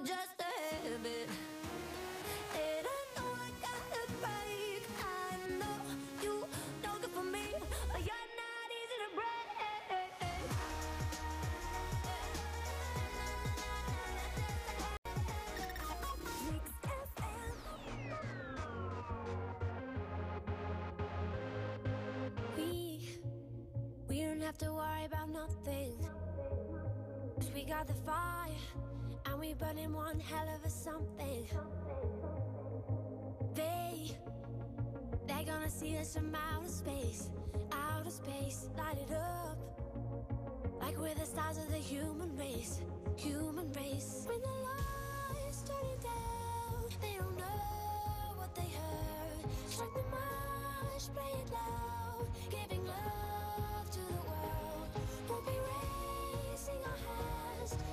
just a habit. And I know I got break. I know you don't good for me. You're not easy to break. We we don't have to worry about nothing. 'Cause we got the fire and we burning one hell of a something. They they're gonna see us from outer space, outer space, light it up. Like we're the stars of the human race, human race. When the lights turning down, they don't know what they heard. Strike the march, play it loud, giving love to the world.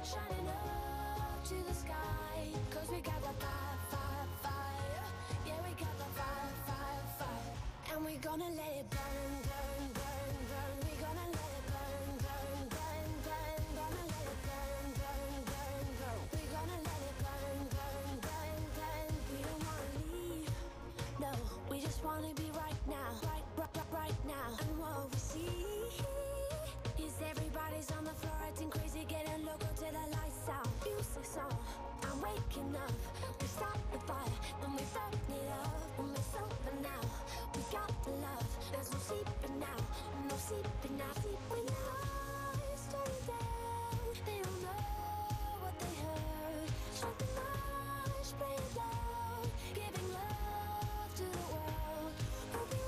Shining up to the sky. Cause we got the fire, fire, fire. Yeah, we got fire, fire, fire. And we're gonna let it sleeping. When down, they don't know what they heard. Giving love to the world. We'll be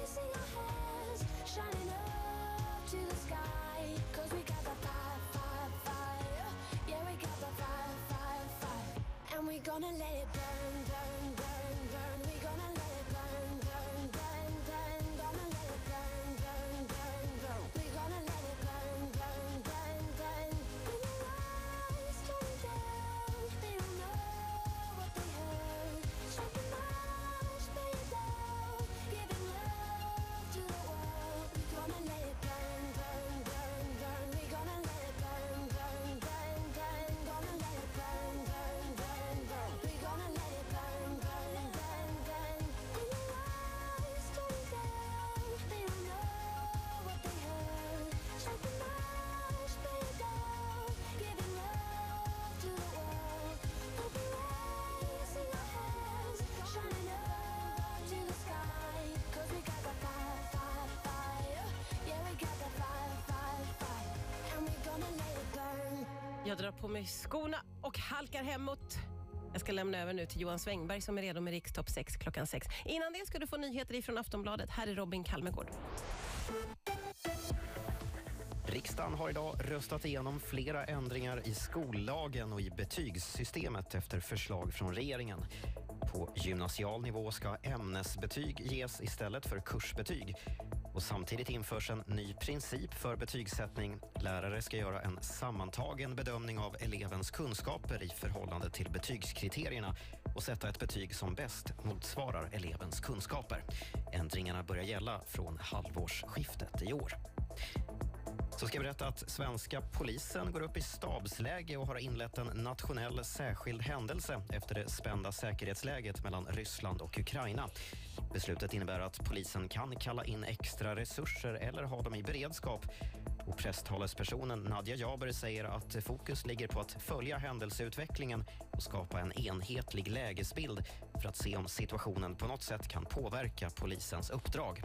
raising our hands, shining up to the sky. 'Cause we got the fire, fire, fire. Yeah, we got the fire, fire, fire. And we're gonna let it Jag drar på mig skorna och halkar hemåt. Jag ska lämna över nu till Johan Svängberg som är redo med Rikstopp 6 klockan 6. Innan det ska du få nyheter ifrån Aftonbladet. Här är Robin Kalmegård. Riksdagen har idag röstat igenom flera ändringar i skollagen och i betygssystemet efter förslag från regeringen. På gymnasial nivå ska ämnesbetyg ges istället för kursbetyg. Och samtidigt införs en ny princip för betygssättning. Lärare ska göra en sammantagen bedömning av elevens kunskaper i förhållande till betygskriterierna och sätta ett betyg som bäst motsvarar elevens kunskaper. Ändringarna börjar gälla från halvårsskiftet i år. Så ska jag berätta att svenska polisen går upp i stabsläge och har inlett en nationell särskild händelse efter det spända säkerhetsläget mellan Ryssland och Ukraina. Beslutet innebär att polisen kan kalla in extra resurser eller ha dem i beredskap. Och presstalespersonen Nadja Jaber säger att fokus ligger på att följa händelseutvecklingen och skapa en enhetlig lägesbild för att se om situationen på något sätt kan påverka polisens uppdrag.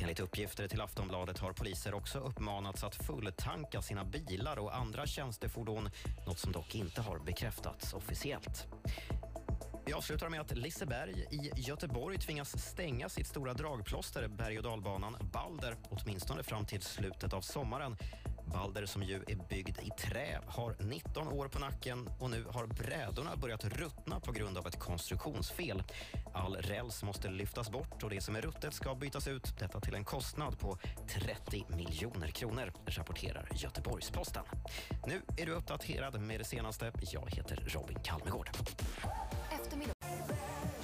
Enligt uppgifter till Aftonbladet har poliser också uppmanats att fulltanka sina bilar och andra tjänstefordon, något som dock inte har bekräftats officiellt. Vi avslutar med att Liseberg i Göteborg tvingas stänga sitt stora dragplåster, berg- och dalbanan Balder, åtminstone fram till slutet av sommaren. Balder, som ju är byggd i trä, har 19 år på nacken och nu har brädorna börjat ruttna på grund av ett konstruktionsfel. All räls måste lyftas bort och det som är ruttet ska bytas ut. Detta till en kostnad på 30 miljoner kronor, rapporterar Göteborgs-Posten. Nu är du uppdaterad med det senaste. Jag heter Robin Kalmegård.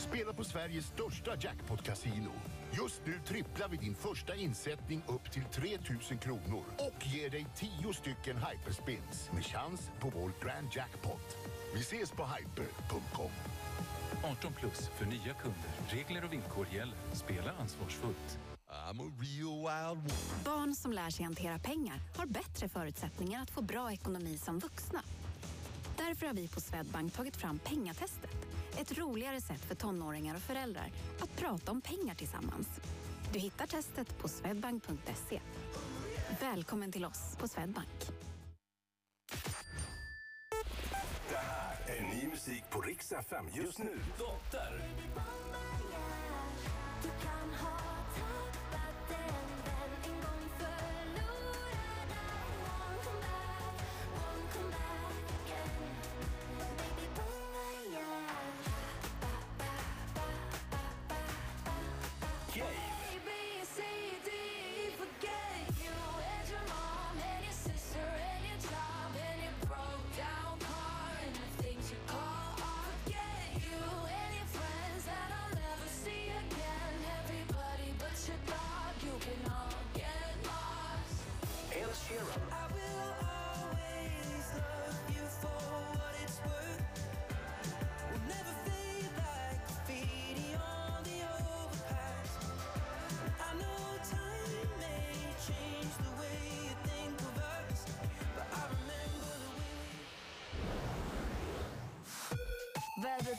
Spela på Sveriges största jackpot-kasino. Just nu tripplar vi din första insättning upp till 3 000 kronor och ger dig 10 stycken hyperspins med chans på vår Grand Jackpot. Vi ses på hyper.com. 18 plus för nya kunder. Regler och villkor gäller. Spela ansvarsfullt. I'm a real wild one. Barn som lär sig hantera pengar har bättre förutsättningar att få bra ekonomi som vuxna. Därför har vi på Swedbank tagit fram Pengatestet. Ett roligare sätt för tonåringar och föräldrar att prata om pengar tillsammans. Du hittar testet på swedbank.se. Välkommen till oss på Swedbank. Det här är ny musik på Rix FM just nu. Dotter.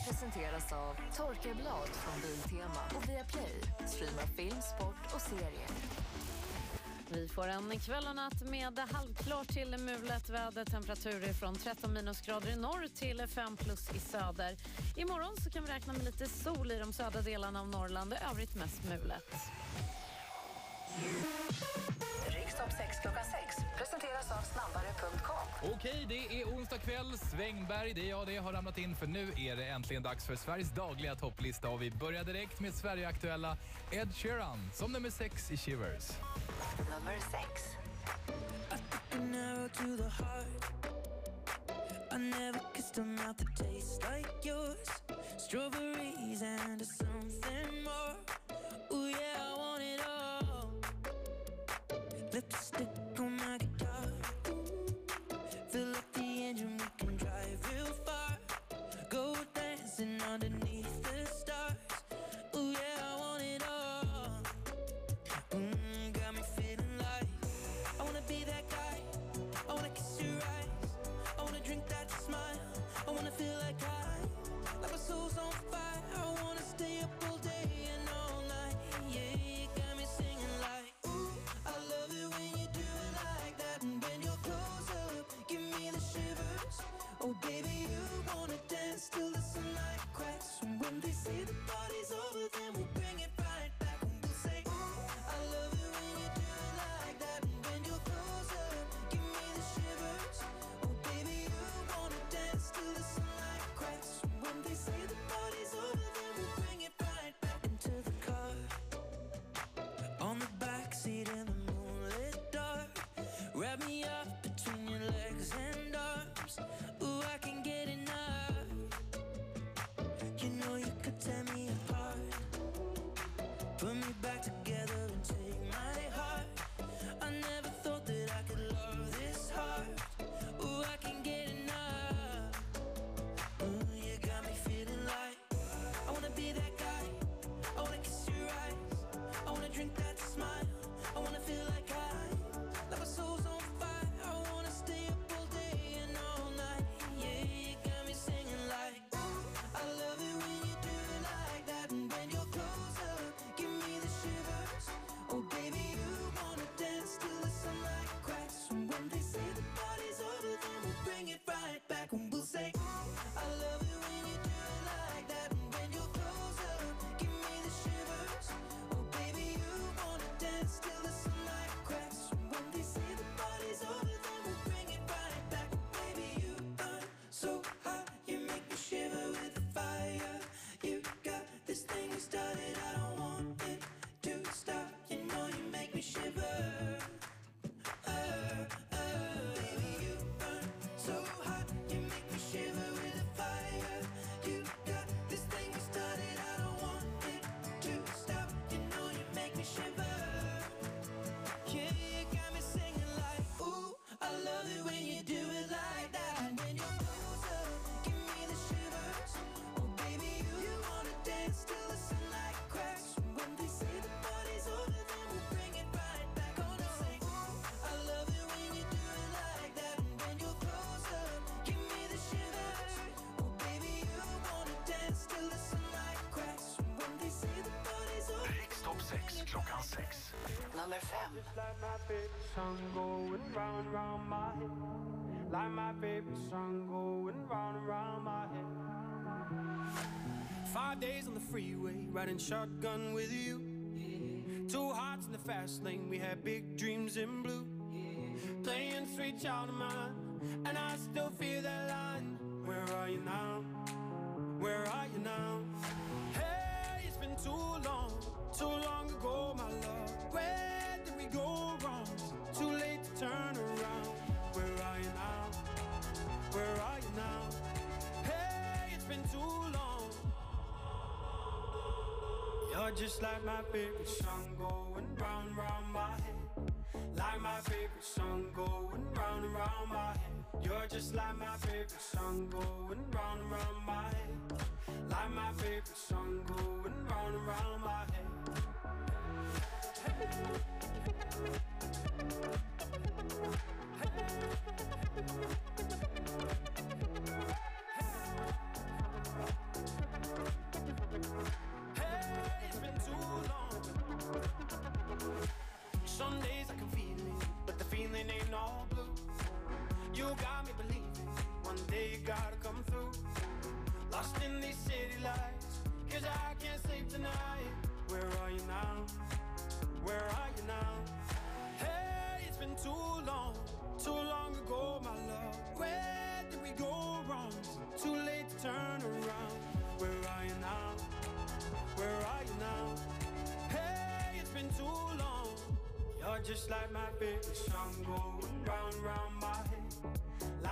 Presenteras av Torkarblad från Biltema och Viaplay. Streama film, sport och serier. Vi får en kväll och natt med halvklart till mulet väder. Temperaturer från 13 minusgrader i norr till 5 plus i söder. Imorgon så kan vi räkna med lite sol i de södra delarna av Norrland. och övrigt mest mulet. 6 klockan 6 presenteras av snabbare.com. Okej, det är onsdag kväll. Svängberg, det är jag det, har ramlat in för nu är det äntligen dags för Sveriges dagliga topplista och vi börjar direkt med Sverigeaktuella Ed Sheeran som nummer sex i Shivers. Nummer 6. an arrow to the heart. I never kissed a mouth that tastes like yours. Strawberries and something more. Oh yeah, underneath they say the party's over, then we'll bring it right back. And we'll say, ooh, I love it when you do it like that. And when you're give me the shivers. Oh, baby, you wanna dance till the sunlight cracks. When they say the party's over, then we'll bring it right back into the car. On the backseat in the moonlit dark. Wrap me up between your legs and arms. Me back together and round my head. Five days on the freeway, riding shotgun with you. Two hearts in the fast lane, we had big dreams in blue. Playing sweet child of mine, and I still feel that line. Where are you now? Where are you now? Hey, it's been too long, too long ago, my love. Where did we go wrong? Too late to turn around. Where are you now? Where are you now? Hey, it's been too long. You're just like my favorite song going round round my head. Like my favorite song going round and round my head. You're just like my favorite song going round and round my head. Like my favorite song going round gotta come through. Lost in these city lights, cause I can't sleep tonight. Where are you now? Where are you now? Hey, it's been too long, too long ago, my love. Where did we go wrong? Too late to turn around. Where are you now? Where are you now? Hey, it's been too long. You're just like my favorite song going round round.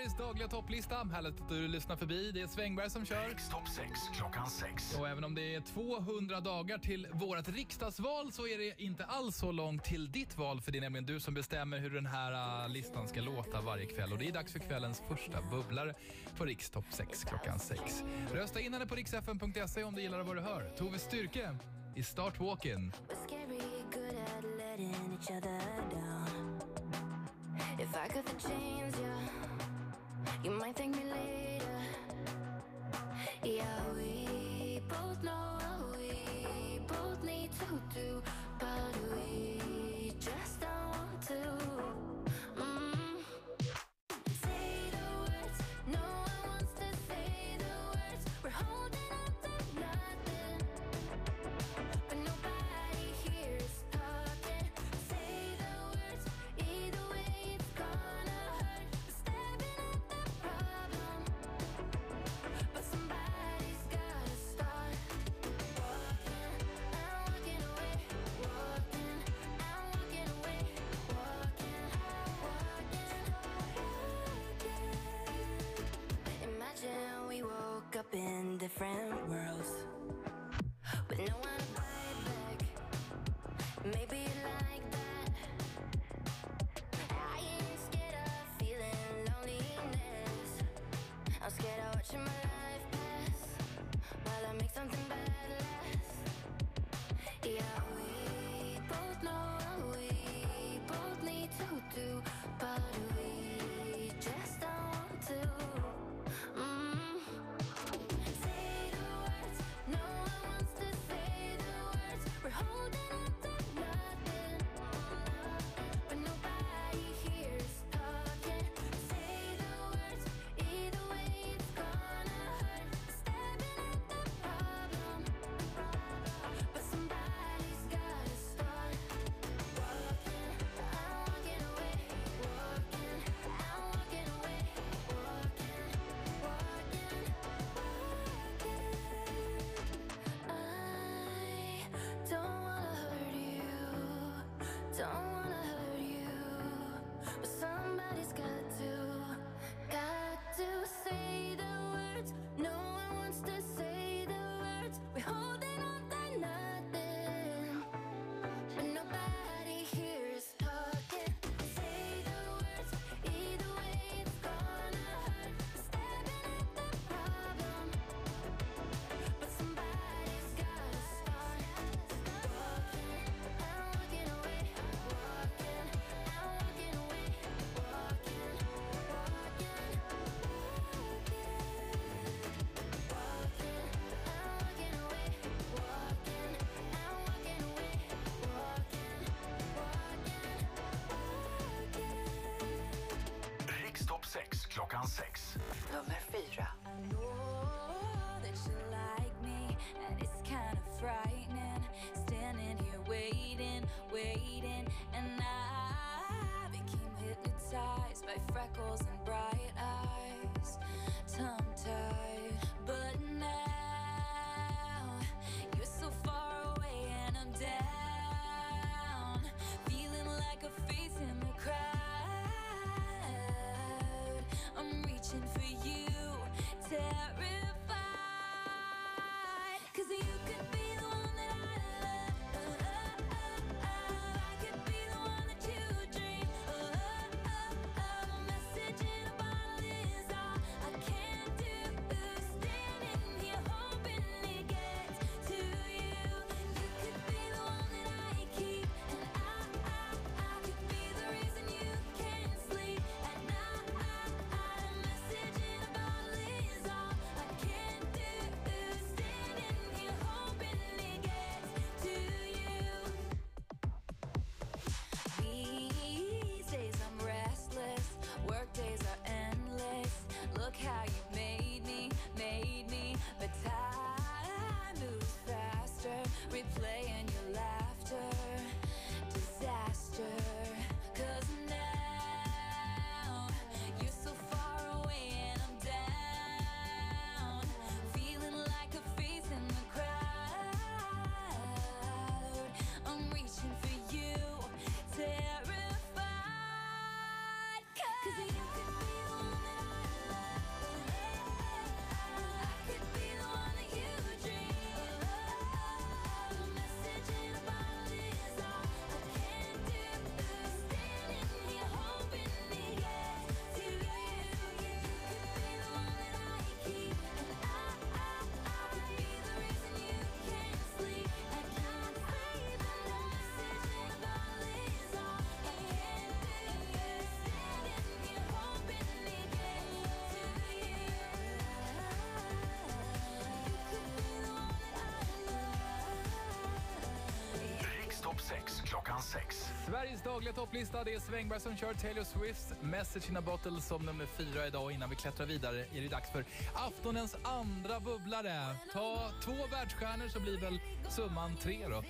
Sveriges dagliga topplista. Härligt att du lyssnar förbi. Det är Svängberg som kör. Topp 6 klockan sex. Och även om det är 200 dagar till vårt riksdagsval så är det inte alls så långt till ditt val för det är nämligen du som bestämmer hur den här äh, listan ska låta varje kväll. Och det är dags för kvällens första bubblare på Rikstopp 6 klockan 6. Rösta in henne på riksfn.se om du gillar vad du hör. Tove Styrke i Start Walkin'. We're scary good at letting each other down. If I could change you, you might thank me later. Yeah, we both know what we both need to do, but we just don't want to. I know that you like me, and it's kind of frightening. Standing here waiting, waiting. Sex. Sveriges dagliga topplista. Det är Svängberg som kör Taylor Swift. Message in a bottle som nummer fyra idag. Innan vi klättrar vidare är det dags för aftonens andra bubblare. Ta två världsstjärnor så blir väl summan tre då.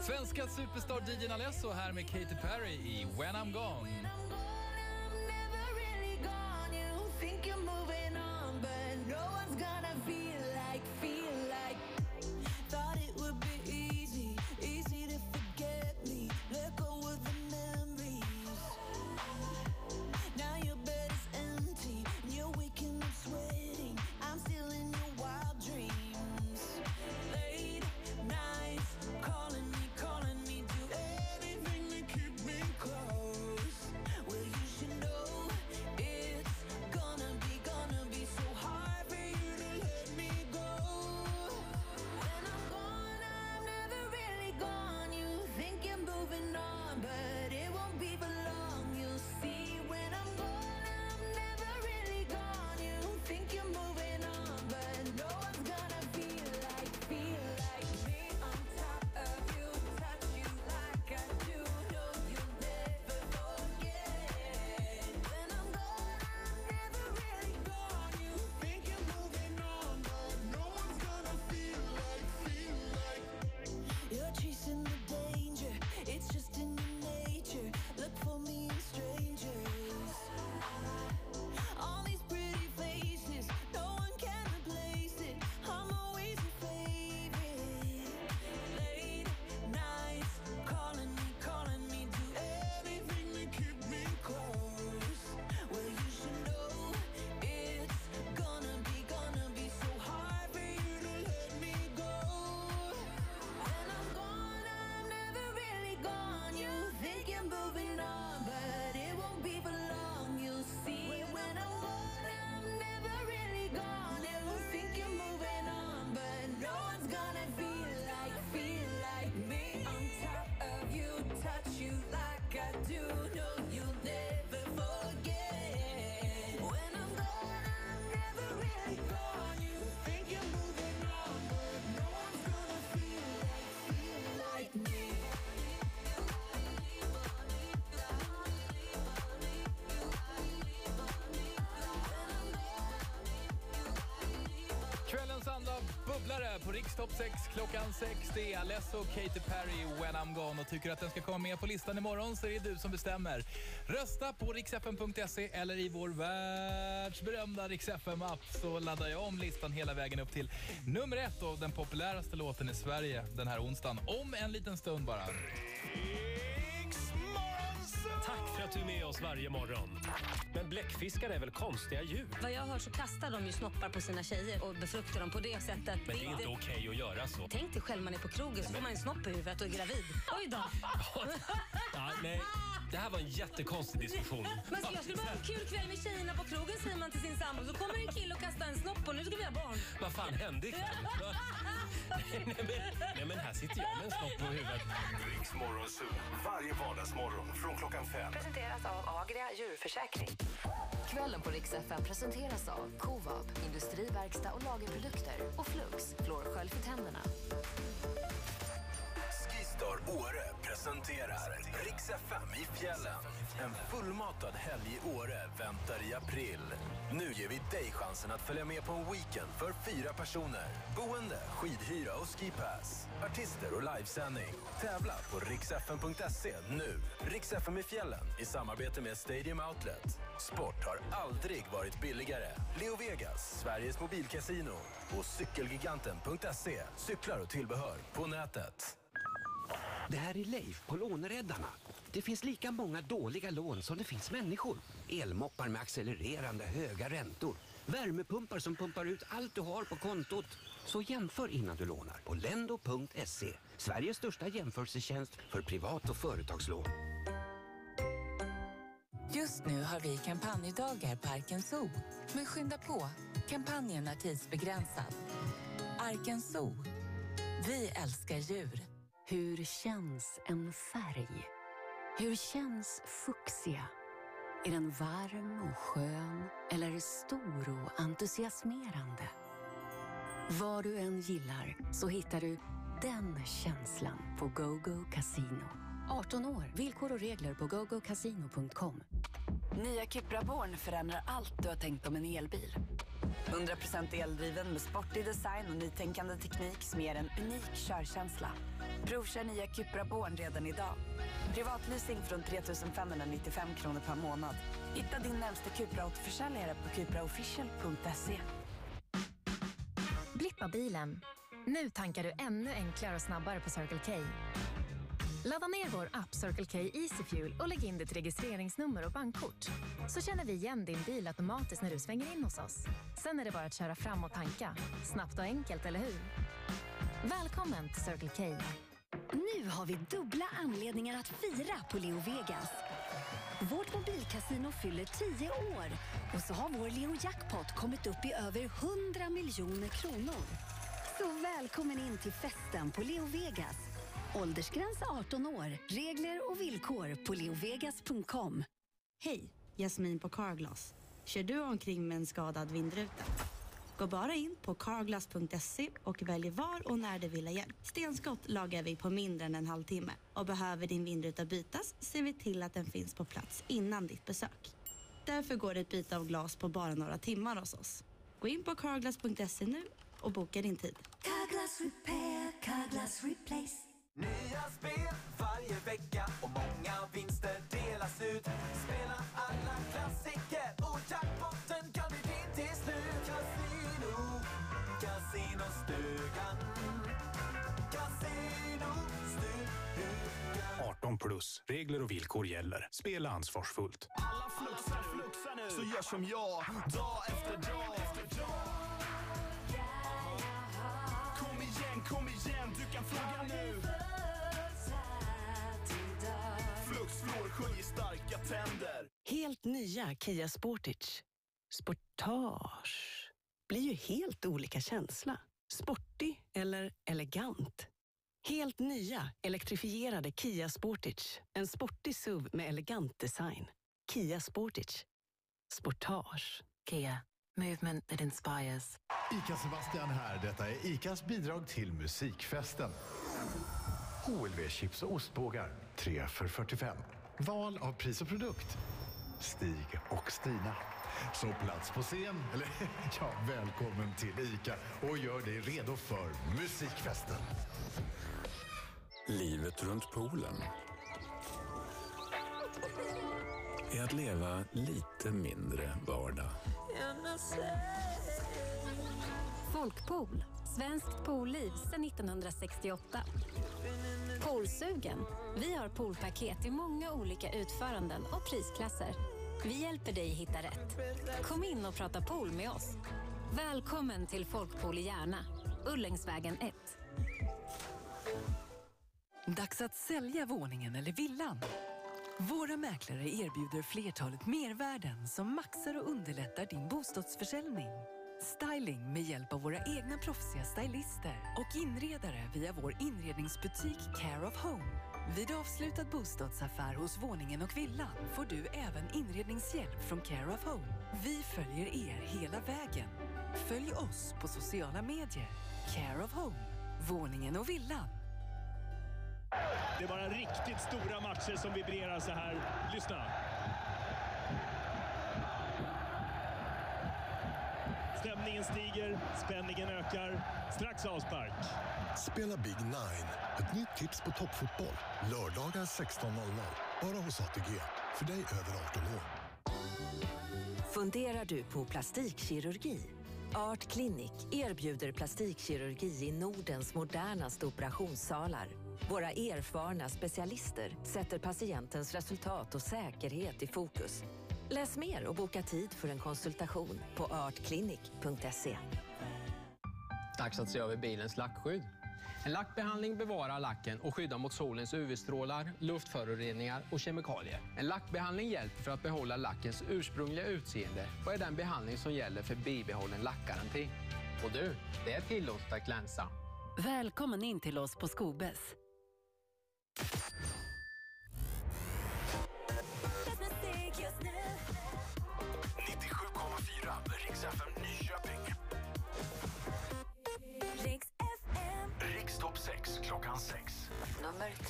Svenska superstar DJ Alesso här med Katy Perry i When I'm Gone. Bubblare på Rikstopp 6 klockan 6. Det är Alesso och Katy Perry, When I'm Gone. Och tycker du att den ska komma med på listan imorgon så är det du som bestämmer. Rösta på riksfn.se eller i vår världsberömda riksfn-app så laddar jag om listan hela vägen upp till nummer ett och den populäraste låten i Sverige den här onsdagen. Om en liten stund bara. Tack för att du är med oss varje morgon. Men bläckfiskar är väl konstiga djur? Vad jag hör så kastar de ju snoppar på sina tjejer och befruktar dem på det sättet. Men det är inte okej att göra så. Tänk dig själv man är på krogen så får man en snopp i huvudet och är gravid. Oj då! Ja, nej, det här var en jättekonstig diskussion. Men jag skulle bara ha en kul kväll med tjejerna på krogen säger man till sin sambo. Så kommer en kille och kastar en snopp och nu ska vi ha barn. Vad fan hände ikväll? nej, men, nej, men här sitter jag med en snopp på huvudet. Riks Morgonzoo, varje vardagsmorgon från klockan fem. Presenteras av Agria djurförsäkring. Kvällen på Rix FM presenteras av Covad, industriverkstad och lagerprodukter och Flux, flårskölj för tänderna. Skistar Åre presenterar Rix FM i fjällen. En fullmatad helg i Åre väntar i april. Nu ger vi dig chansen att följa med på en weekend för fyra personer. Boende, skidhyra och skipass. Artister och livesändning. Tävla på rixfm.se nu. Rix FM i fjällen i samarbete med Stadium Outlet. Sport har aldrig varit billigare. Leo Vegas, Sveriges mobilkasino. Och cykelgiganten.se. Cyklar och tillbehör på nätet. Det här är Leif på Låneräddarna. Det finns lika många dåliga lån som det finns människor. Elmoppar med accelererande höga räntor. Värmepumpar som pumpar ut allt du har på kontot. Så jämför innan du lånar på lendo.se. Sveriges största jämförelsetjänst för privat och företagslån. Just nu har vi kampanjdagar på Arken Zoo. Men skynda på, kampanjen är tidsbegränsad. Arken Zoo. Vi älskar djur. Hur känns en färg? Hur känns fuchsia? Är den varm och skön eller stor och entusiasmerande? Vad du än gillar så hittar du den känslan på GoGo Casino. 18 år. Villkor och regler på gogocasino.com. Nya Cupra Born förändrar allt du har tänkt om en elbil. 100% eldriven med sportig design och nytänkande teknik som ger en unik körkänsla. Provkör nya Cupra Born redan idag. Privatleasing från 3 595 kronor per månad. Hitta din närmsta Cupra-återförsäljare på cupraofficial.se. Blippa bilen. Nu tankar du ännu enklare och snabbare på Circle K. Ladda ner vår app Circle K Easy Fuel och lägg in ditt registreringsnummer och bankkort. Så känner vi igen din bil automatiskt när du svänger in hos oss. Sen är det bara att köra fram och tanka. Snabbt och enkelt, eller hur? Välkommen till Circle K. Nu har vi dubbla anledningar att fira på Leo Vegas. Vårt mobilkasino fyller 10 år och så har vår Leo Jackpot kommit upp i över 100 miljoner kronor. Så välkommen in till festen på Leo Vegas. Åldersgräns 18 år. Regler och villkor på leovegas.com. Hej, Jasmin på Carglass. Kör du omkring med en skadad vindruta? Gå bara in på carglass.se och välj var och när du vill ha hjälp. Stenskott lagar vi på mindre än en halvtimme. Och behöver din vindruta bytas ser vi till att den finns på plats innan ditt besök. Därför går det ett byte av glas på bara några timmar hos oss. Gå in på carglass.se nu och boka din tid. Carglass repair, Carglass replace. Nya spel varje vecka och många vinster delas ut. Spela alla klassiker och jackpotten kan bli din till slut. Casino, casinostugan. Casinostugan. 18 plus. Regler och villkor gäller. Spela ansvarsfullt. Alla fluxar, fluxar nu. Så gör som jag, dag efter dag. Efter dag. Kom igen, kom igen, du kan fråga nu. Flår sköljer starka tänder. Helt nya Kia Sportage. Sportage blir ju helt olika känsla. Sportig eller elegant. Helt nya elektrifierade Kia Sportage. En sportig SUV med elegant design. Kia Sportage. Sportage. Kia. Movement that inspires. ICA Sebastian här. Detta är ICAs bidrag till musikfesten. HLV chips och ostbågar. 3 för 45. Val av pris och produkt. Stig och Stina. Så plats på scen, eller ja, välkommen till ICA och gör dig redo för musikfesten. Livet runt poolen är att leva lite mindre vardag. Folkpool, svenskt poolliv sedan 1968. Poolsugen? Vi har poolpaket i många olika utföranden och prisklasser. Vi hjälper dig hitta rätt. Kom in och prata pool med oss. Välkommen till Folkpool i Järna, Ullängsvägen 1. Dags att sälja våningen eller villan. Våra mäklare erbjuder flertalet mervärden som maxar och underlättar din bostadsförsäljning. Styling med hjälp av våra egna proffsiga stylister och inredare via vår inredningsbutik Care of Home. Vid avslutad bostadsaffär hos våningen och villan får du även inredningshjälp från Care of Home. Vi följer er hela vägen. Följ oss på sociala medier. Care of Home. Våningen och villan. Det är bara riktigt stora matcher som vibrerar så här. Lyssna. Stämningen stiger, spänningen ökar. Strax avspark. Spela Big Nine. Ett nytt tips på toppfotboll. Lördagar 16.00. Bara hos ATG. För dig över 18 år. Funderar du på plastikkirurgi? Art Clinic erbjuder plastikkirurgi i Nordens modernaste operationssalar. Våra erfarna specialister sätter patientens resultat och säkerhet i fokus. Läs mer och boka tid för en konsultation på artclinic.se. Dags att se över bilens lackskydd. En lackbehandling bevarar lacken och skyddar mot solens UV-strålar, luftföroreningar och kemikalier. En lackbehandling hjälper för att behålla lackens ursprungliga utseende och är den behandling som gäller för bibehållen lackgaranti. Och du, det är tillåtet att glänsa. Välkommen in till oss på Skobes.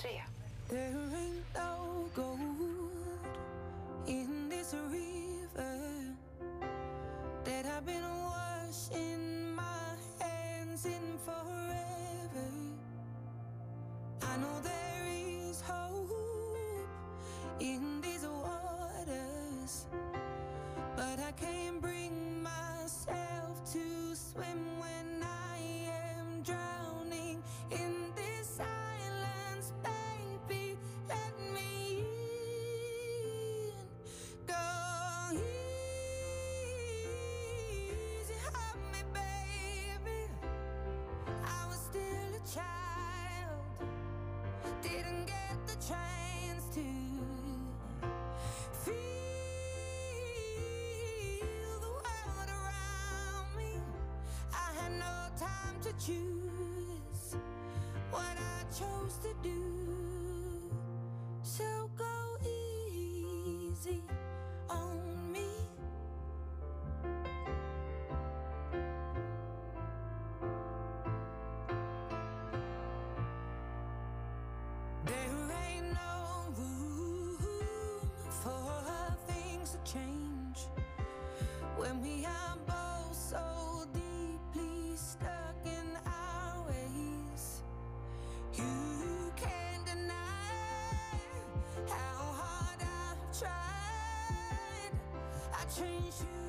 There ain't no gold in this river that I've been washing my hands in forever. I know there is hope in these chance to feel the world around me. I had no time to choose what I chose to do. So go easy things to change when we are both so deeply stuck in our ways. You can't deny how hard I've tried. I changed who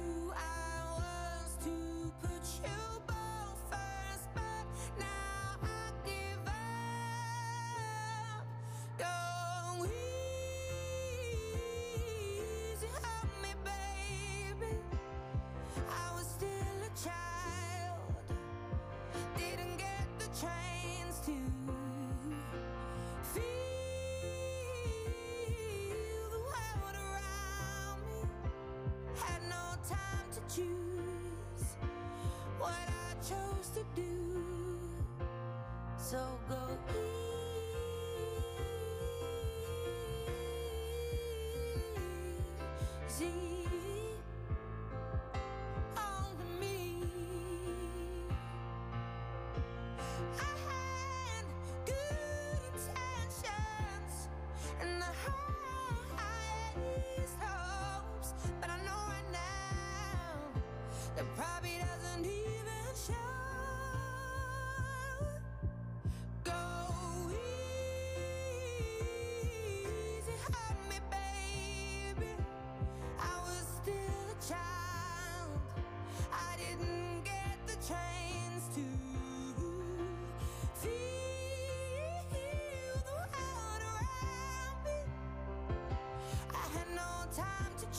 chose to do. So go easy on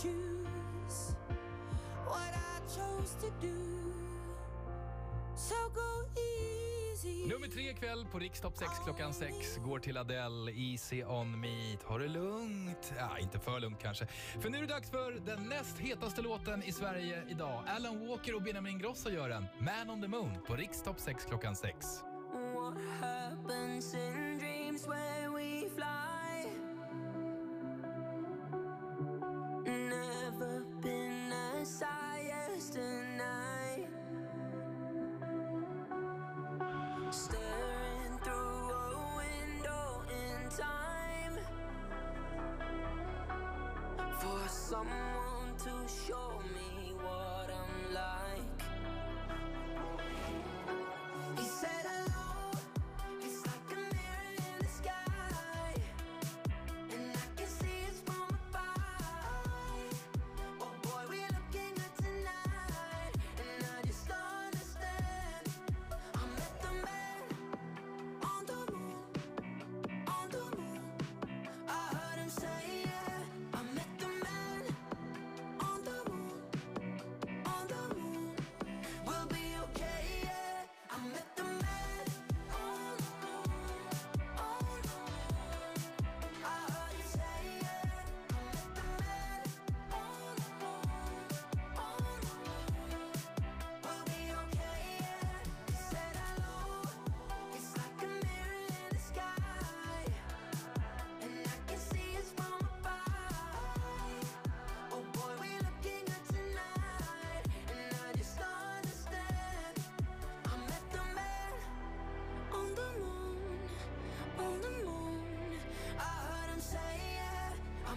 choose what I chose to do. So go easy. Nummer tre ikväll på Rikstopp 6 klockan 6 går till Adele, Easy on me. Ta det lugnt. Ja, inte för lugnt kanske. För nu är det dags för den näst hetaste låten i Sverige idag. Alan Walker och Benjamin Ingrosso gör den. Man on the Moon på Rikstopp 6 klockan 6.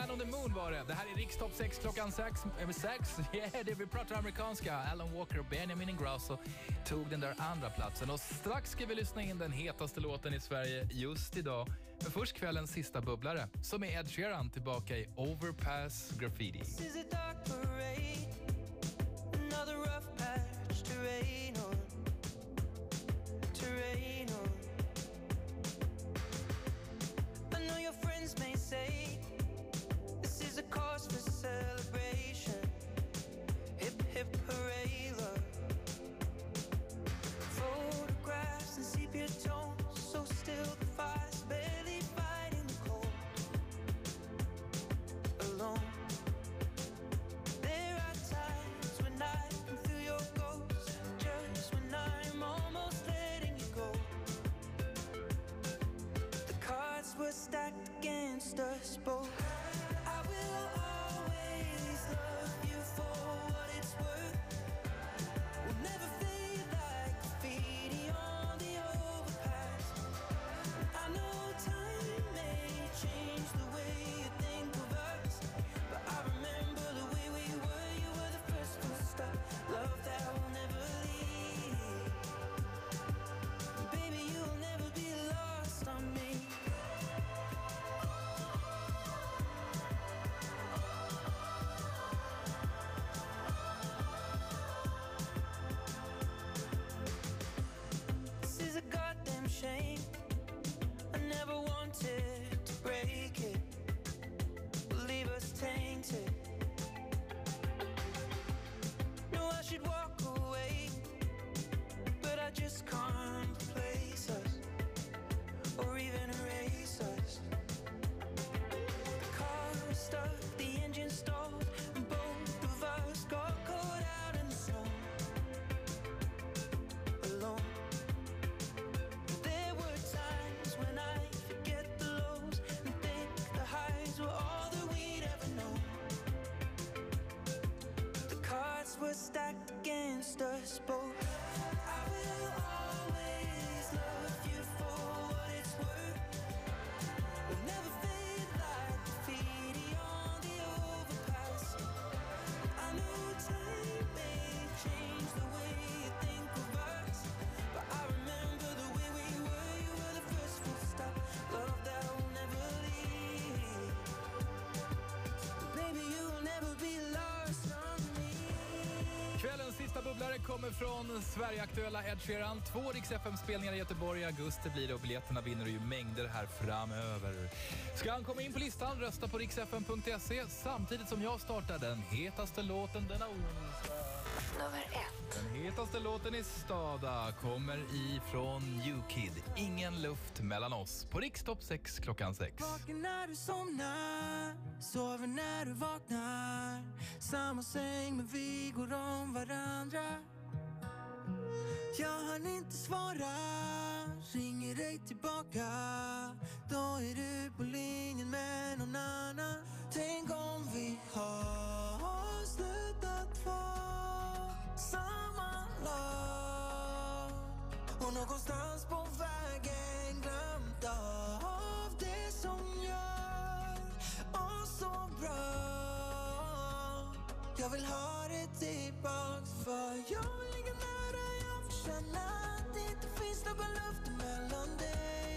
Man on the Moon var det. Det här är Rikstopp 6 klockan 6. Över 6? Yeah, det vi pratar amerikanska. Alan Walker och Benjamin Ingrosso tog den där andra platsen. Och strax ska vi lyssna in den hetaste låten i Sverige just idag. Men först kvällens sista bubblare, som är Ed Sheeran tillbaka i Overpass Graffiti. Were stacked against us both. Sista bubblare kommer från Sverigeaktuella Ed Sheeran. Två Rix FM-spelningar i Göteborg i augusti blir det och biljetterna vinner du ju mängder här framöver. Ska han komma in på listan, rösta på riksfm.se samtidigt som jag startar den hetaste låten denna onsdag. Nummer ett. Den hetaste låten i Stada kommer ifrån U-Kid. Ingen luft mellan oss. På Rikstopp 6 klockan 6. Vaken när du somnar, sover när du vaknar samma säng men vi går om varandra. Jag hann inte svara, ringer dig tillbaka. Då är du på linjen med någon annan. Tänk om vi har slutat vara samma lag. Och någonstans Jag vill ha det tillbaks för jag vill ligga nära Jag får känna att det inte finns någon luft mellan dig.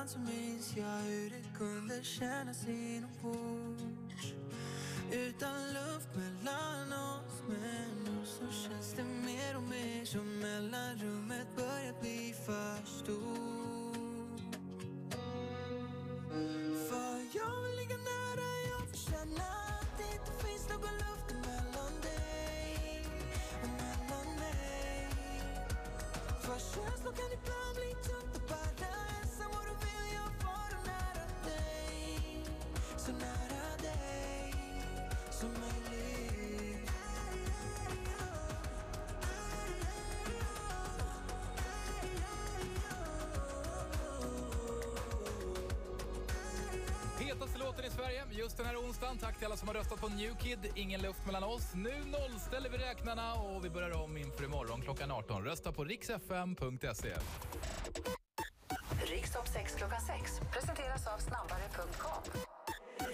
Ibland så minns jag hur låten i Sverige just den här onsdagen. Tack till alla som har röstat på New Kid. Ingen luft mellan oss. Nu nollställer vi räknarna och vi börjar om inför imorgon klockan 18. Rösta på riksfm.se. Rikstopp 6 klockan 6 presenteras av snabbare.com. Ja,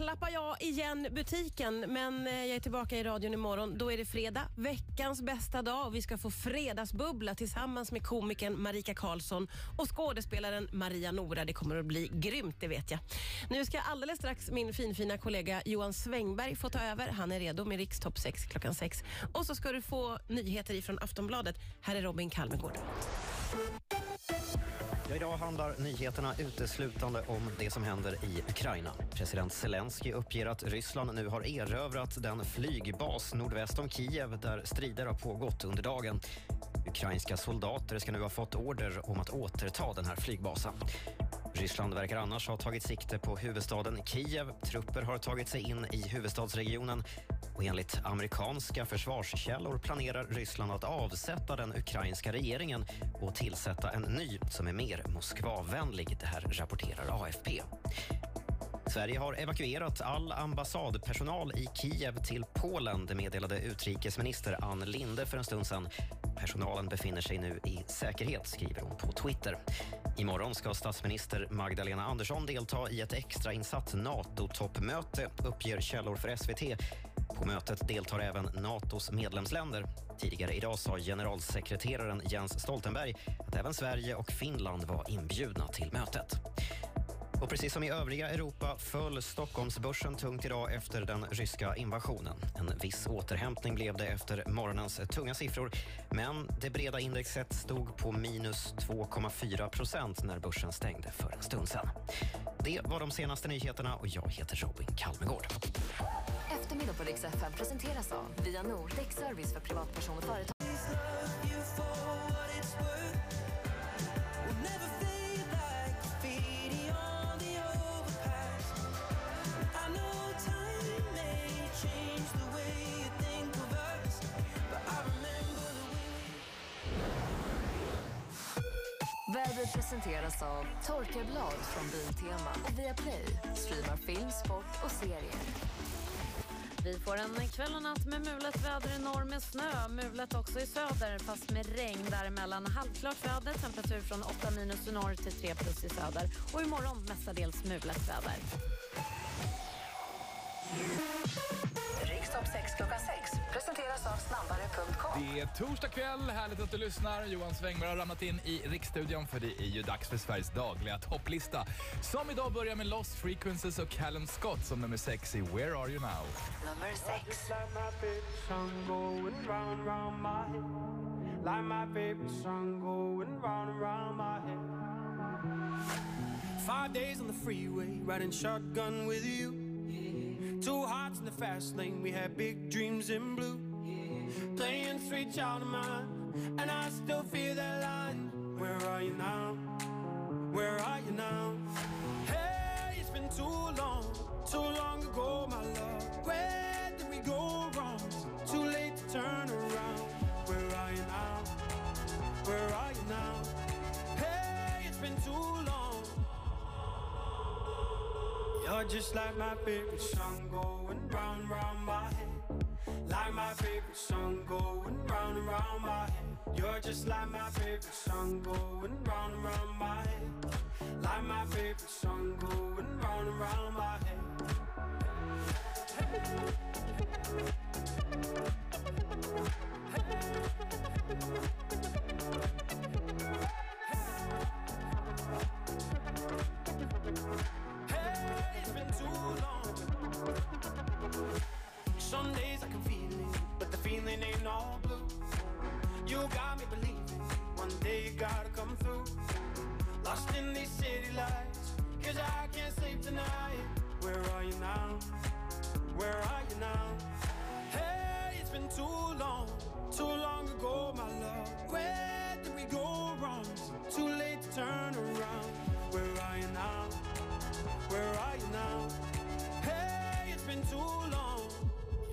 klappar jag igen butiken, men eh, jag är tillbaka i radion imorgon. Då är det fredag, veckans bästa dag och vi ska få fredagsbubbla tillsammans med komikern Marika Karlsson och skådespelaren Maria Nora. Det kommer att bli grymt, det vet jag. Nu ska alldeles strax min finfina kollega Johan Svängberg få ta över. Han är redo med Rikstopp 6 klockan 6. Och så ska du få nyheter ifrån Aftonbladet. Här är Robin Kalmegård. Ja, idag handlar nyheterna uteslutande om det som händer i Ukraina. President Zelensky uppger att Ryssland nu har erövrat den flygbas nordväst om Kiev där strider har pågått under dagen. Ukrainska soldater ska nu ha fått order om att återta den här flygbasen. Ryssland verkar annars ha tagit sikte på huvudstaden Kiev. Trupper har tagit sig in i huvudstadsregionen och enligt amerikanska försvarskällor planerar Ryssland att avsätta den ukrainska regeringen och tillsätta en ny som är mer Moskvavänlig. Det här rapporterar AFP. Sverige har evakuerat all ambassadpersonal i Kiev till Polen. Det meddelade utrikesminister Ann Linde för en stund sedan. Personalen befinner sig nu i säkerhet, skriver hon på Twitter. Imorgon ska statsminister Magdalena Andersson delta i ett extrainsatt NATO-toppmöte, uppger källor för SVT. På mötet deltar även Natos medlemsländer. Tidigare idag sa generalsekreteraren Jens Stoltenberg att även Sverige och Finland var inbjudna till mötet. Och precis som i övriga Europa föll Stockholmsbörsen tungt idag efter den ryska invasionen. En viss återhämtning blev det efter morgonens tunga siffror men det breda indexet stod på minus 2,4 procent när börsen stängde för en stund sedan. Det var de senaste nyheterna och jag heter Robin Kalmegård. Eftermiddag på Rix FM presenteras av Vianor, däckservice för privatpersoner och företag. Av Torkarblad från Biltema och Viaplay. Streamar film, sport och serier. Vi får en kväll och natt med mulet väder i norr med snö. Mulet också i söder fast med regn däremellan. Halvklart väder, temperatur från 8 minus i norr till 3 plus i söder. Och imorgon mestadels mulet väder. Rikstopp 6 klockan 6 presenteras av snabbare.com. Det är torsdag kväll. Härligt att du lyssnar. Johan Svängberg har ramlat in i Riksstudion för det är ju dags för Sveriges dagliga topplista. Som idag börjar med Lost Frequencies och Callum Scott som nummer sex i Where Are You Now? Nummer 6. Like my favorite song going round and round my head. Like my favorite song going round and round my head. Five days on the freeway, riding shotgun with you. Two hearts in the fast lane, we had big dreams in blue. Playing sweet child of mine, and I still feel that line. Where are you now? Where are you now? Hey, it's been too long, too long ago, my love. Where did we go wrong? Too late to turn around. Where are you now? Where are you now? Hey, it's been too long. You're just like my favorite song going round round my head. Like my favorite song going round round my head. You're just like my favorite song going round round my head. Like my favorite song going round round my head. Hey, Some days I can feel it, but the feeling ain't all blue. You got me believing one day you gotta come through. Lost in these city lights, cause I can't sleep tonight. Where are you now? Where are you now? Hey, it's been too long, too long ago, my love. Where did we go wrong? Too late to turn around. Where are you now? Where are you now? Hey, it's been too long.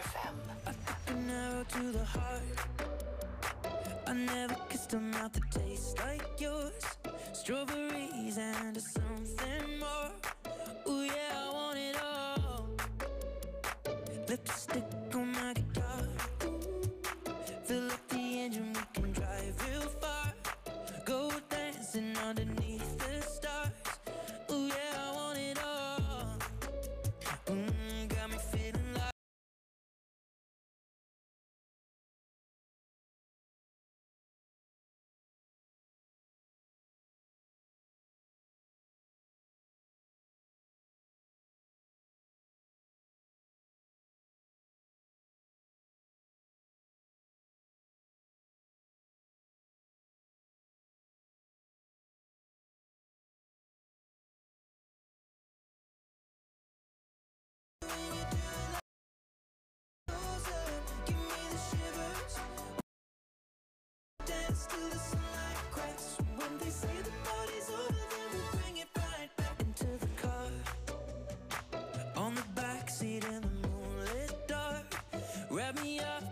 Fem. An arrow to the heart. I never kissed a mouth that tastes like yours. Strawberries and something more. Yeah, I want it all. Lipstick on my guitar. Fill up the engine, we can drive real far. Go dancing underneath me up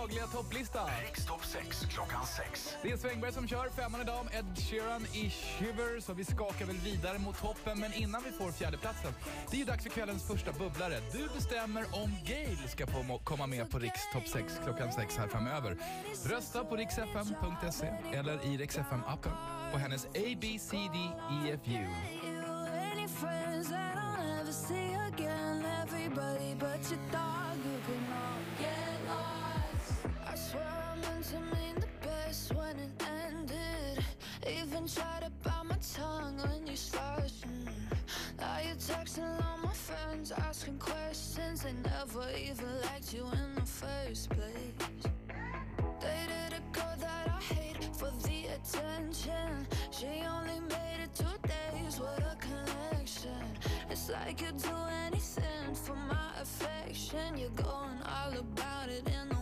dagliga topplista. Rikstopp 6 klockan 6. Det är Svängberg som kör femman idag med Ed Sheeran i Shiver. Så vi skakar väl vidare mot toppen. Men innan vi får fjärdeplatsen, det är ju dags för kvällens första bubblare. Du bestämmer om Gail ska få komma med på Rikstopp 6 klockan 6 här framöver. Rösta på riksfm.se eller i riksfm-appen på hennes ABCDEFU. friends, they never even liked you in the first place. Dated a girl that I hate for the attention. She only made it two days, with a connection. It's like you'd do anything for my affection. You're going all about it in the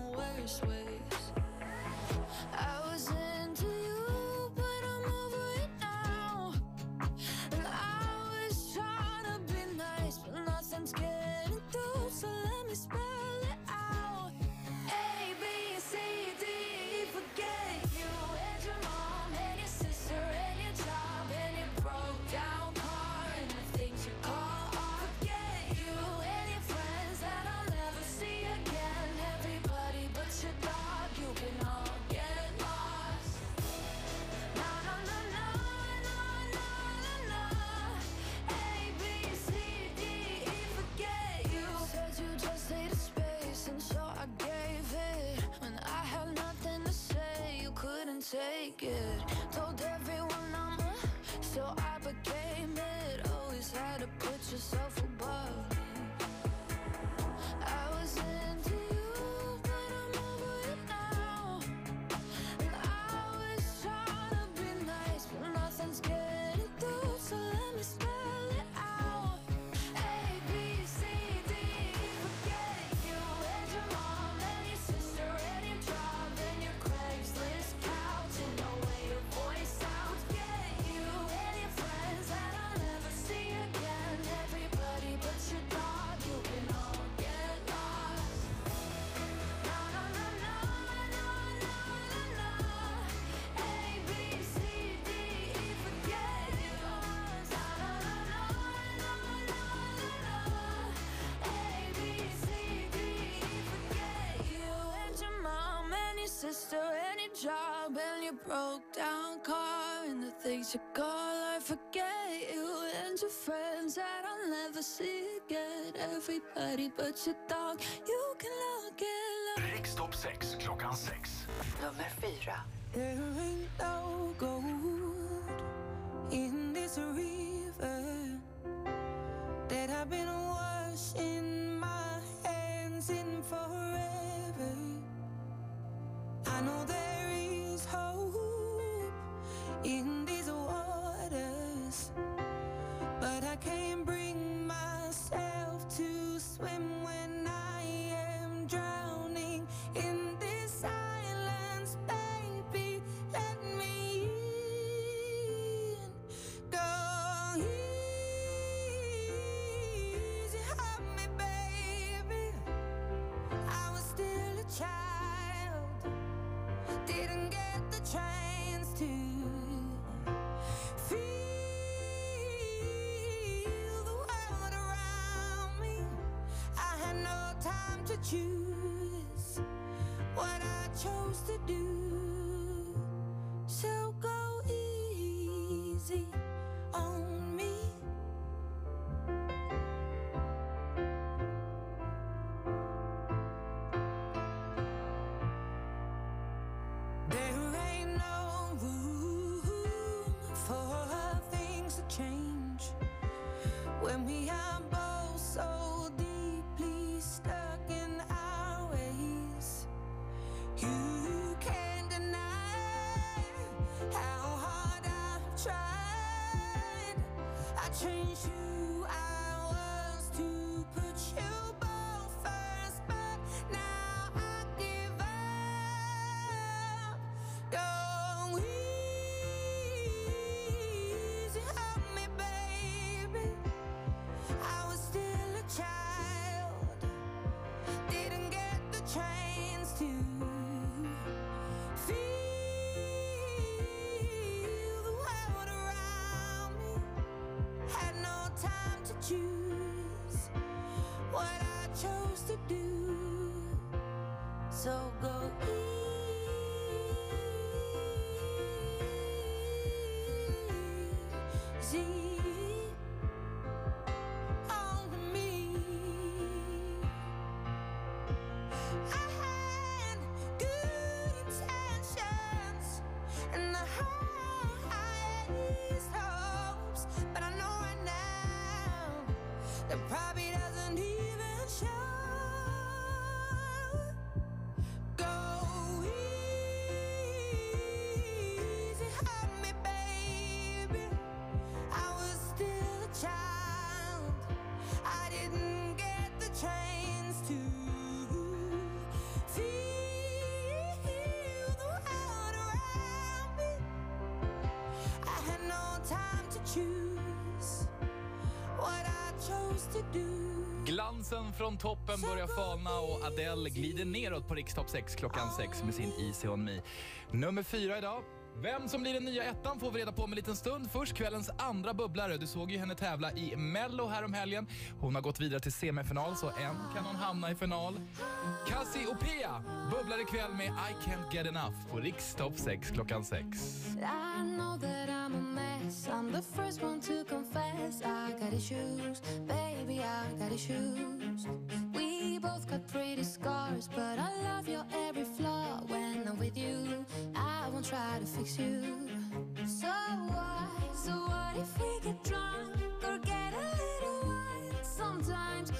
take it. Told everyone I'm a, so I became it. Always had to put yourself broke down car and the things you call I forget you and your friends that I'll never see again. Everybody but your dog, you can look at love Riksdopp 6 klockan 6 Nummer 4 There ain't no gold in this river That I've been washing my hands in forever. I know there to choose what I chose to do. change you. choose what I chose to do. So go easy. Glansen från toppen börjar falna och Adele glider neråt på Rikstopp 6 klockan 6 med sin Easy On Me. Nummer fyra idag. Vem som blir den nya ettan får vi reda på om en liten stund. Först kvällens andra bubblare. Du såg ju henne tävla i Mello häromhelgen. Hon har gått vidare till semifinal, så än kan hon hamna i final. Cassiopeia bubblar ikväll med I Can't Get Enough på Rikstopp 6 klockan 6. I'm the first one to confess. I got issues, baby. I got issues. We both got pretty scars, but I love your every flaw. When I'm with you, I won't try to fix you. So what? So what if we get drunk or get a little wine sometimes?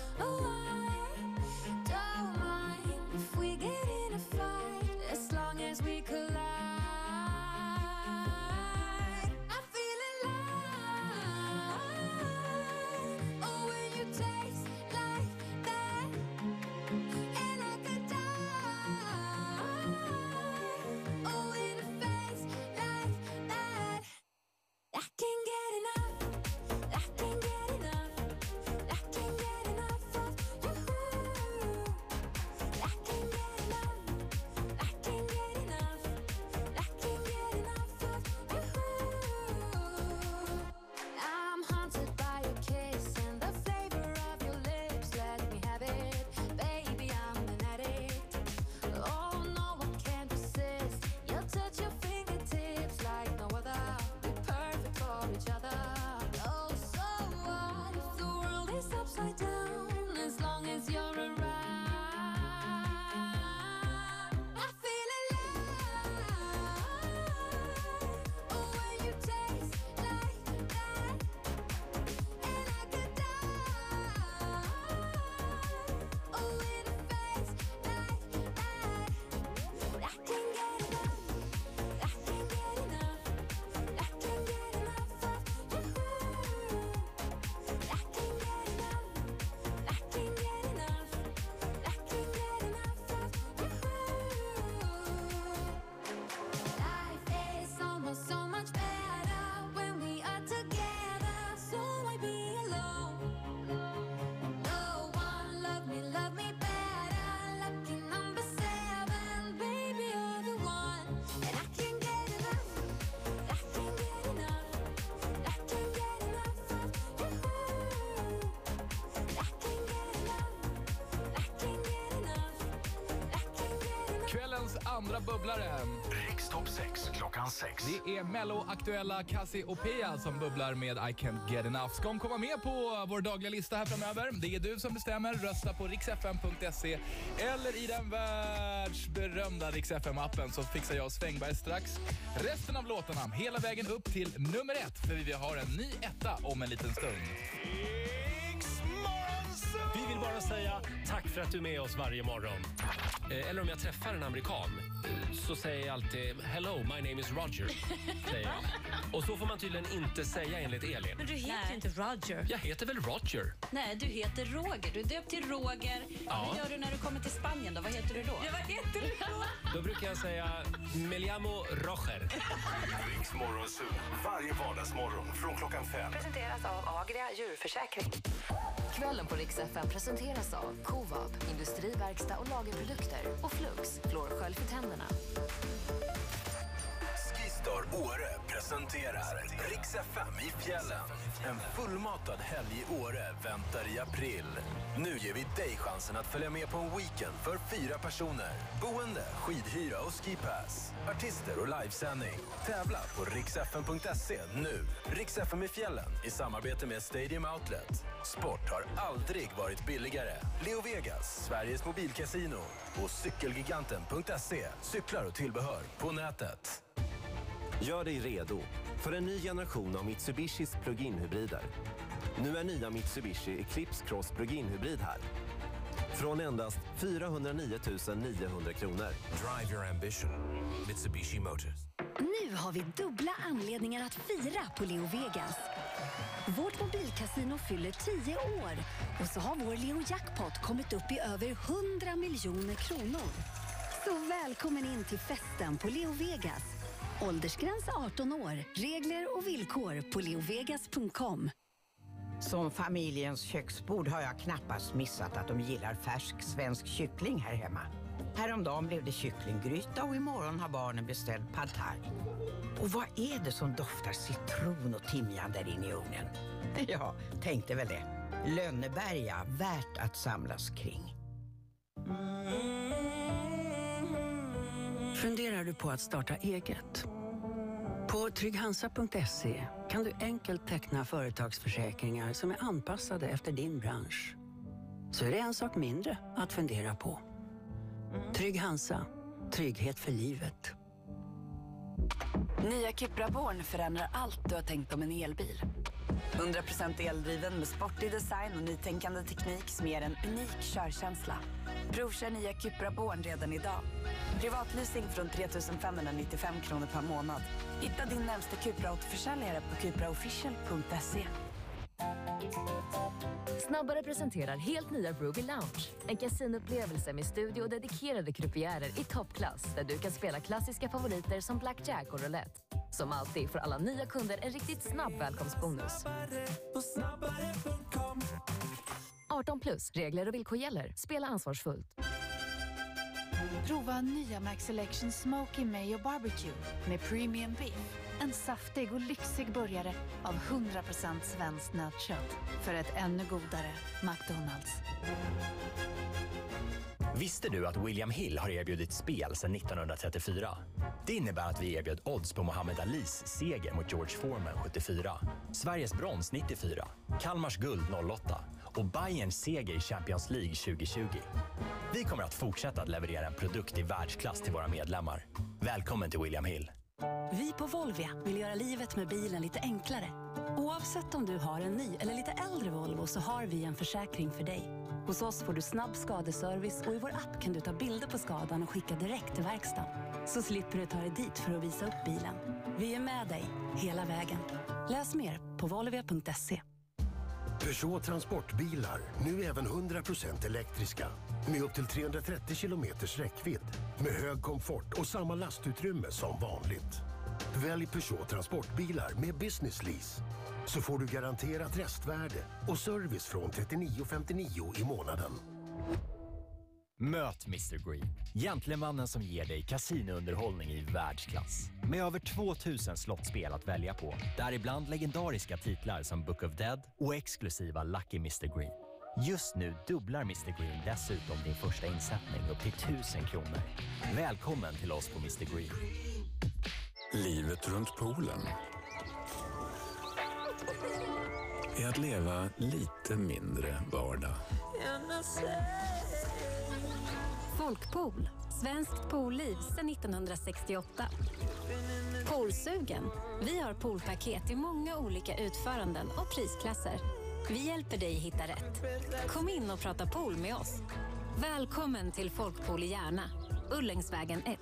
Kvällens andra bubblare. Rikstopp 6 klockan 6. Det är Mello-aktuella Cassiopeia som bubblar med I Can't Get Enough. Ska hon komma med på vår dagliga lista här framöver? Det är du som bestämmer. Rösta på riksfm.se eller i den världsberömda Rix FM-appen så fixar jag Svängberg strax. Resten av låtarna hela vägen upp till nummer ett för vi har en ny etta om en liten stund. Vi vill bara säga tack för att du är med oss varje morgon. Eh, Eller om jag träffar en amerikan eh, så säger jag alltid “Hello, my name is Roger”. Säger jag. Och så får man tydligen inte säga enligt Elin. Men du heter ju inte Roger. Jag heter väl Roger? Nej, du heter Roger. Du är döpt till Roger. Ja. Vad gör du när du kommer till Spanien då? Vad heter du då? Ja, vad heter du då? Då brukar jag säga “Me llamo Roger”. Riks Morgonzoo, varje vardagsmorgon från klockan fem. Presenteras av Agria djurförsäkring. Kvällen på Rix FM presenteras av Covab, industriverkstad och lagerprodukter och Flux, fluorskölj för tänderna. Åre presenterar Rix FM i fjällen. En fullmatad helg i Åre väntar i april. Nu ger vi dig chansen att följa med på en weekend för fyra personer. Boende, skidhyra och skipass. Artister och livesändning. Tävla på riksfn.se nu. Rix FM i fjällen i samarbete med Stadium Outlet. Sport har aldrig varit billigare. Leo Vegas, Sveriges mobilkasino. Och cykelgiganten.se. Cyklar och tillbehör på nätet. Gör dig redo för en ny generation av Mitsubishis plug-in hybrider. Nu är nya Mitsubishi Eclipse Cross plug-in hybrid här. Från endast 409 900 kronor. Drive your ambition. Mitsubishi Motors. Nu har vi dubbla anledningar att fira på Leo Vegas. Vårt mobilkasino fyller 10 år och så har vår Leo Jackpot kommit upp i över 100 miljoner kronor. Så välkommen in till festen på Leo Vegas. Åldersgräns 18 år. Regler och villkor på leovegas.com. Som familjens köksbord har jag knappast missat att de gillar färsk svensk kyckling här hemma. Häromdagen blev det kycklinggryta och imorgon har barnen beställt pad thai. Och vad är det som doftar citron och timjan där inne i ugnen? Ja, tänkte väl det. Lönneberga, värt att samlas kring. Funderar du på att starta eget? På trygghansa.se kan du enkelt teckna företagsförsäkringar som är anpassade efter din bransch. Så är det en sak mindre att fundera på. Trygg Hansa. Trygghet för livet. Nya Cupra Born förändrar allt du har tänkt om en elbil. 100% eldriven med sportig design och nytänkande teknik som ger en unik körkänsla. Provkör nya Cupra Born redan idag. Privatleasing från 3 595 kronor per månad. Hitta din närmsta Cupra-återförsäljare på cupraofficial.se. Snabbare presenterar helt nya Ruby Lounge. En kasinoupplevelse med studio och dedikerade croupierer i toppklass där du kan spela klassiska favoriter som blackjack och roulette. Som alltid får alla nya kunder en riktigt snabb välkomstbonus. 18 plus, regler och villkor gäller. Spela ansvarsfullt. Prova nya Max Selection Smoky Mayo Barbecue med Premium Beef. En saftig och lyxig burgare av 100% svenskt nötkött. För ett ännu godare McDonalds. Visste du att William Hill har erbjudit spel sedan 1934? Det innebär att vi erbjöd odds på Muhammad Alis seger mot George Foreman 74, Sveriges brons 94, Kalmars guld 08 och Bayerns seger i Champions League 2020. Vi kommer att fortsätta att leverera en produkt i världsklass till våra medlemmar. Välkommen till William Hill. Vi på Volvia vill göra livet med bilen lite enklare. Oavsett om du har en ny eller lite äldre Volvo så har vi en försäkring för dig. Hos oss får du snabb skadeservice och i vår app kan du ta bilder på skadan och skicka direkt till verkstaden. Så slipper du ta dig dit för att visa upp bilen. Vi är med dig hela vägen. Läs mer på volvia.se. Peugeot Transportbilar, nu även 100% elektriska. Med upp till 330 kilometers räckvidd. Med hög komfort och samma lastutrymme som vanligt. Välj Peugeot Transportbilar med Business Lease. Så får du garanterat restvärde och service från 39,59 i månaden. Möt Mr Green, gentlemannen som ger dig kasinounderhållning i världsklass. Med över 2000 slottspel att välja på, däribland legendariska titlar som Book of Dead och exklusiva Lucky Mr Green. Just nu dubblar Mr Green dessutom din första insättning upp till 1000 kronor. Välkommen till oss på Mr Green. Livet runt poolen är att leva lite mindre vardag. Folkpool, svenskt poolliv sedan 1968. Poolsugen? Vi har poolpaket i många olika utföranden och prisklasser. Vi hjälper dig hitta rätt. Kom in och prata pool med oss. Välkommen till Folkpool i Järna, Ullängsvägen 1.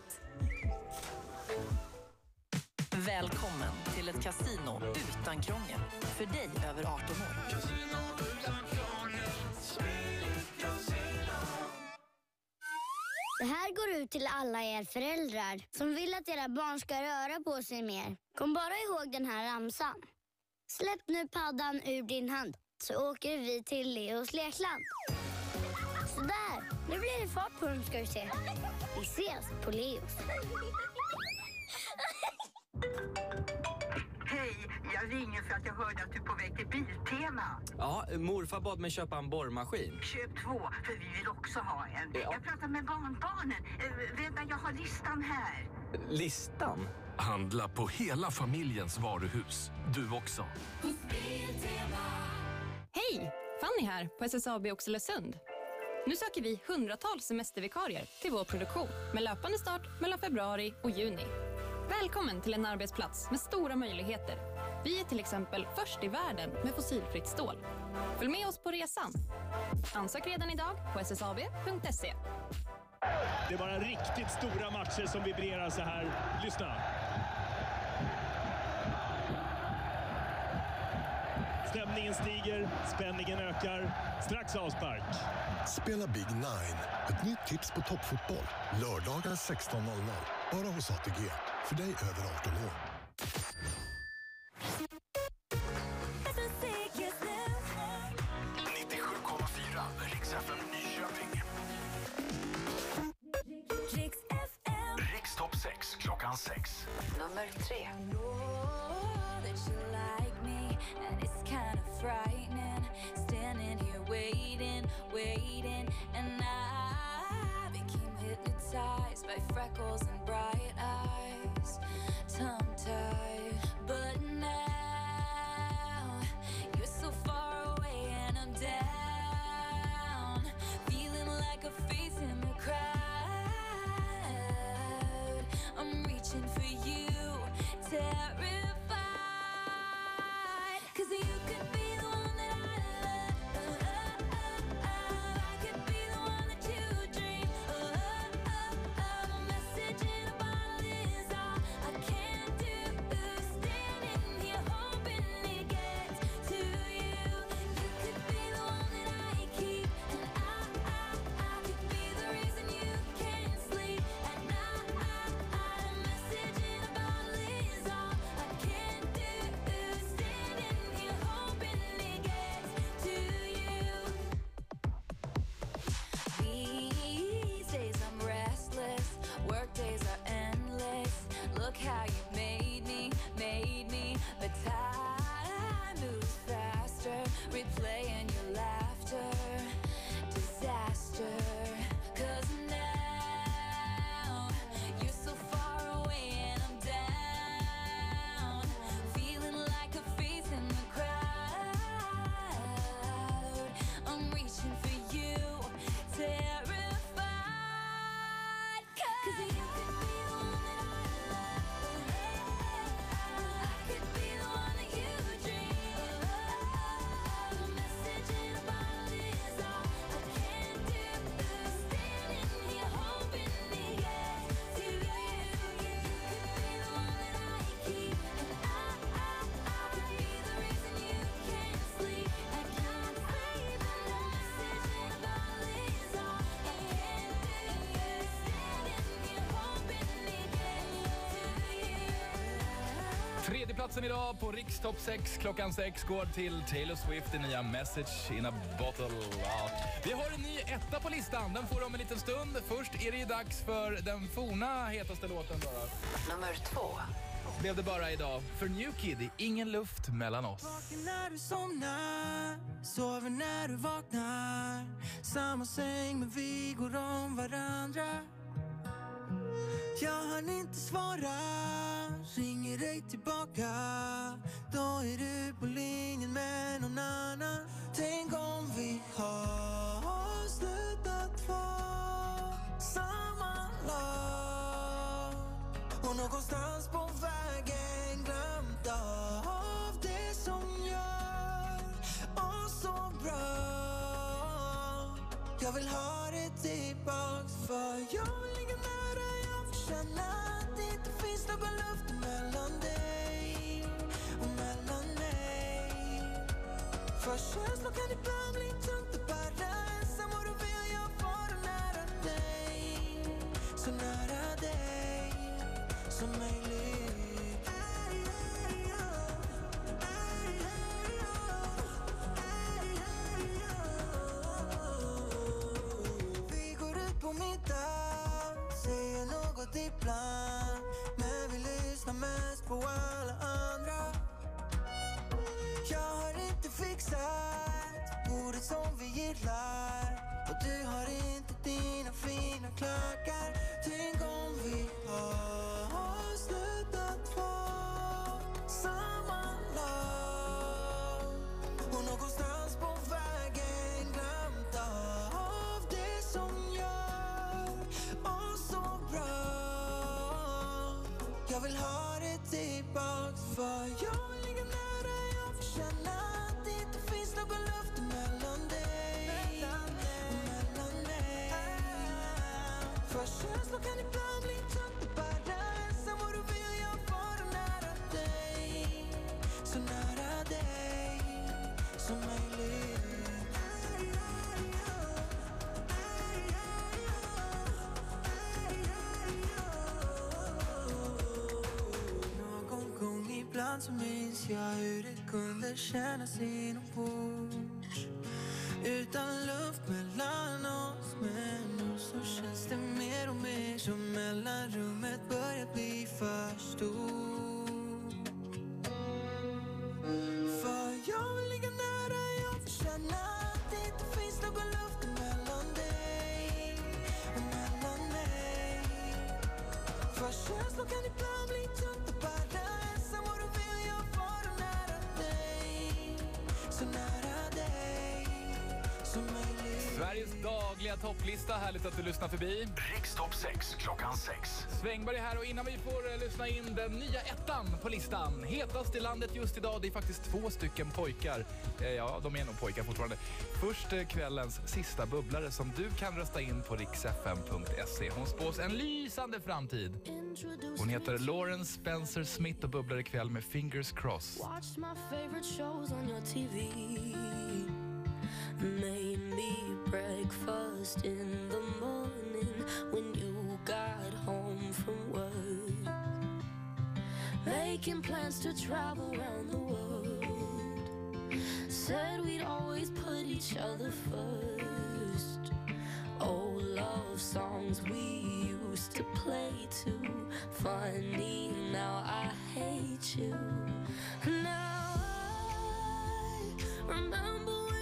Välkommen till ett kasino utan krångel. För dig över 18 år. Det här går ut till alla er föräldrar som vill att era barn ska röra på sig mer. Kom bara ihåg den här ramsan. Släpp nu paddan ur din hand så åker vi till Leos lekland. Sådär, nu blir det fart på dem ska du se. Vi ses på Leos. Hej, jag ringer för att jag hörde att du är på väg till Biltema. Ja, morfar bad mig köpa en borrmaskin. Köp två, för vi vill också ha en. Ja. Jag pratar med barnbarnen. Eh, vänta, jag har listan här. Listan? Handla på hela familjens varuhus. Du också. Hej! Fanny här på SSAB Oxelösund. Nu söker vi hundratals semestervikarier till vår produktion med löpande start mellan februari och juni. Välkommen till en arbetsplats med stora möjligheter. Vi är till exempel först i världen med fossilfritt stål. Följ med oss på resan. Ansök redan idag på ssab.se. Det är bara riktigt stora matcher som vibrerar så här. Lyssna. Stämningen stiger, spänningen ökar. Strax avspark. Spela Big Nine. Ett nytt tips på toppfotboll. Lördagar 16.00. Bara hos ATG. För dig över 18 år. Tredjeplatsen idag på Rikstopp 6 klockan 6 går till Taylor Swift, det nya Message in a bottle. Ja. Vi har en ny etta på listan. Den får du om en liten stund. Först är det dags för den forna hetaste låten. Då. Nummer två. Blev det bara idag. För New Kid, ingen luft mellan oss. Vaken när du somnar, sover när du vaknar Samma säng men vi går om varandra Jag hann inte svara, ringer dig tillbaka. Då är du på linjen med någon annan. Tänk om vi har slutat vara samma lag. Och någonstans på vägen glömt av det som gör oss så bra. Jag vill ha det tillbaks för jag vill ligga nära känna att det inte finns någon luft mellan dig och mellan mig. För känslor kan ibland bli tungt att bära. Ensam och då vill jag vara nära dig. Så nära dig som möjligt. Vi går ut på middag, säger något ibland. Men vi lyssnar mest på alla andra. Jag har inte fixat bordet som vi gillar. Och du har inte dina fina klackar. Tänk om vi har slutat vara samma lag. Och någonstans på vägen vill ha det tillbaks för jag vill ligga nära Jag får känna att det inte finns någon luft mellan dig. Och mellan mig För känslor kan ibland så minns jag hur det kunde kännas Dagliga topplista. Härligt att du lyssnar förbi. Rikstopp 6 klockan 6. Svängberg är här och innan vi får eh, lyssna in den nya ettan på listan. Hetast i landet just idag, det är faktiskt två stycken pojkar. Eh, ja, de är nog pojkar fortfarande. Först eh, kvällens sista bubblare som du kan rösta in på riksfm.se. Hon spås en lysande framtid. Hon heter Lauren Spencer Smith och bubblar ikväll med Fingers Cross. Made me breakfast in the morning when you got home from work. Making plans to travel around the world. Said we'd always put each other first. Old love songs we used to play too. Funny, now I hate you. Now I remember when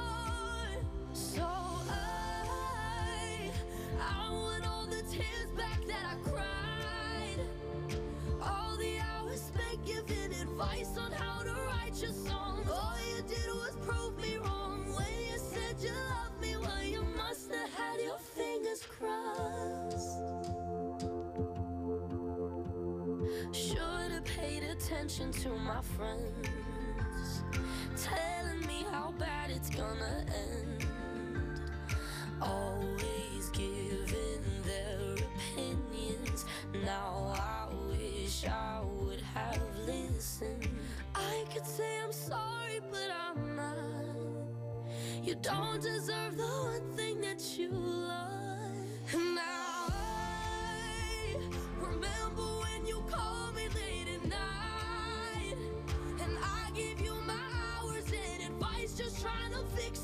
attention to my friends, telling me how bad it's gonna end. Always giving their opinions. Now I wish I would have listened. I could say I'm sorry, but I'm not. You don't deserve the one thing that you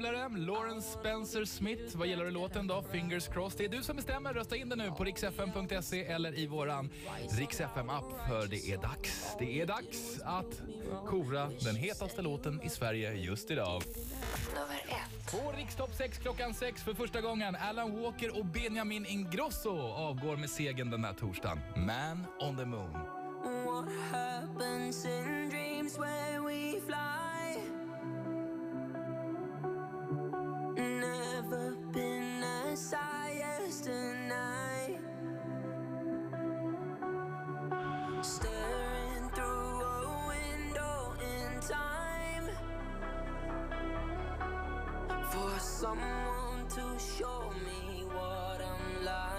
bubblare, Lawrence Spencer Smith. Vad gillar du låten då? Fingers crossed. Det är du som bestämmer. Rösta in den nu på riksfm.se eller i våran Rix FM-app. För det är dags. Det är dags att kora den hetaste låten i Sverige just idag. Nummer ett. På Rikstopp 6 klockan 6 för första gången. Alan Walker och Benjamin Ingrosso avgår med segern den här torsdagen. Man on the moon. What happens in dreams where we fly? Never been as high as tonight. Staring through a window in time for someone to show me what I'm like.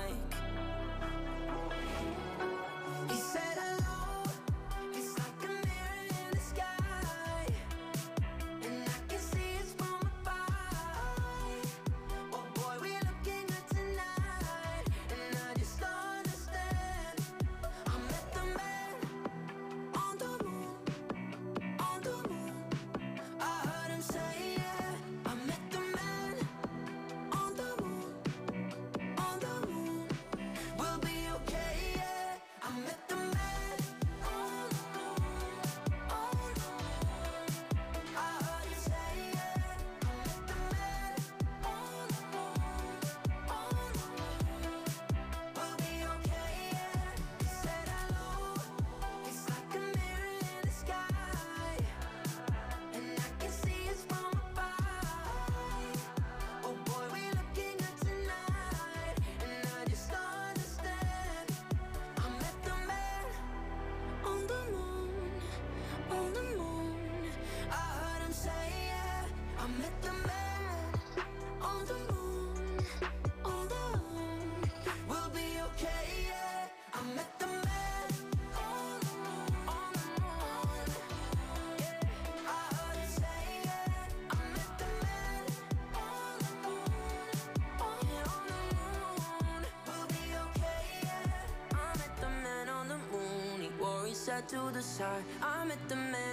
set to the side. I'm at the man.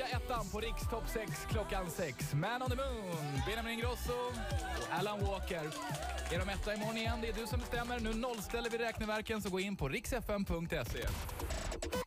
nya ettan på Rikstopp 6 klockan 6. Man on the Moon, Benjamin Ingrosso och Alan Walker. Är de etta imorgon igen? Det är du som bestämmer. Nu nollställer vi räkneverken så gå in på riksfm.se.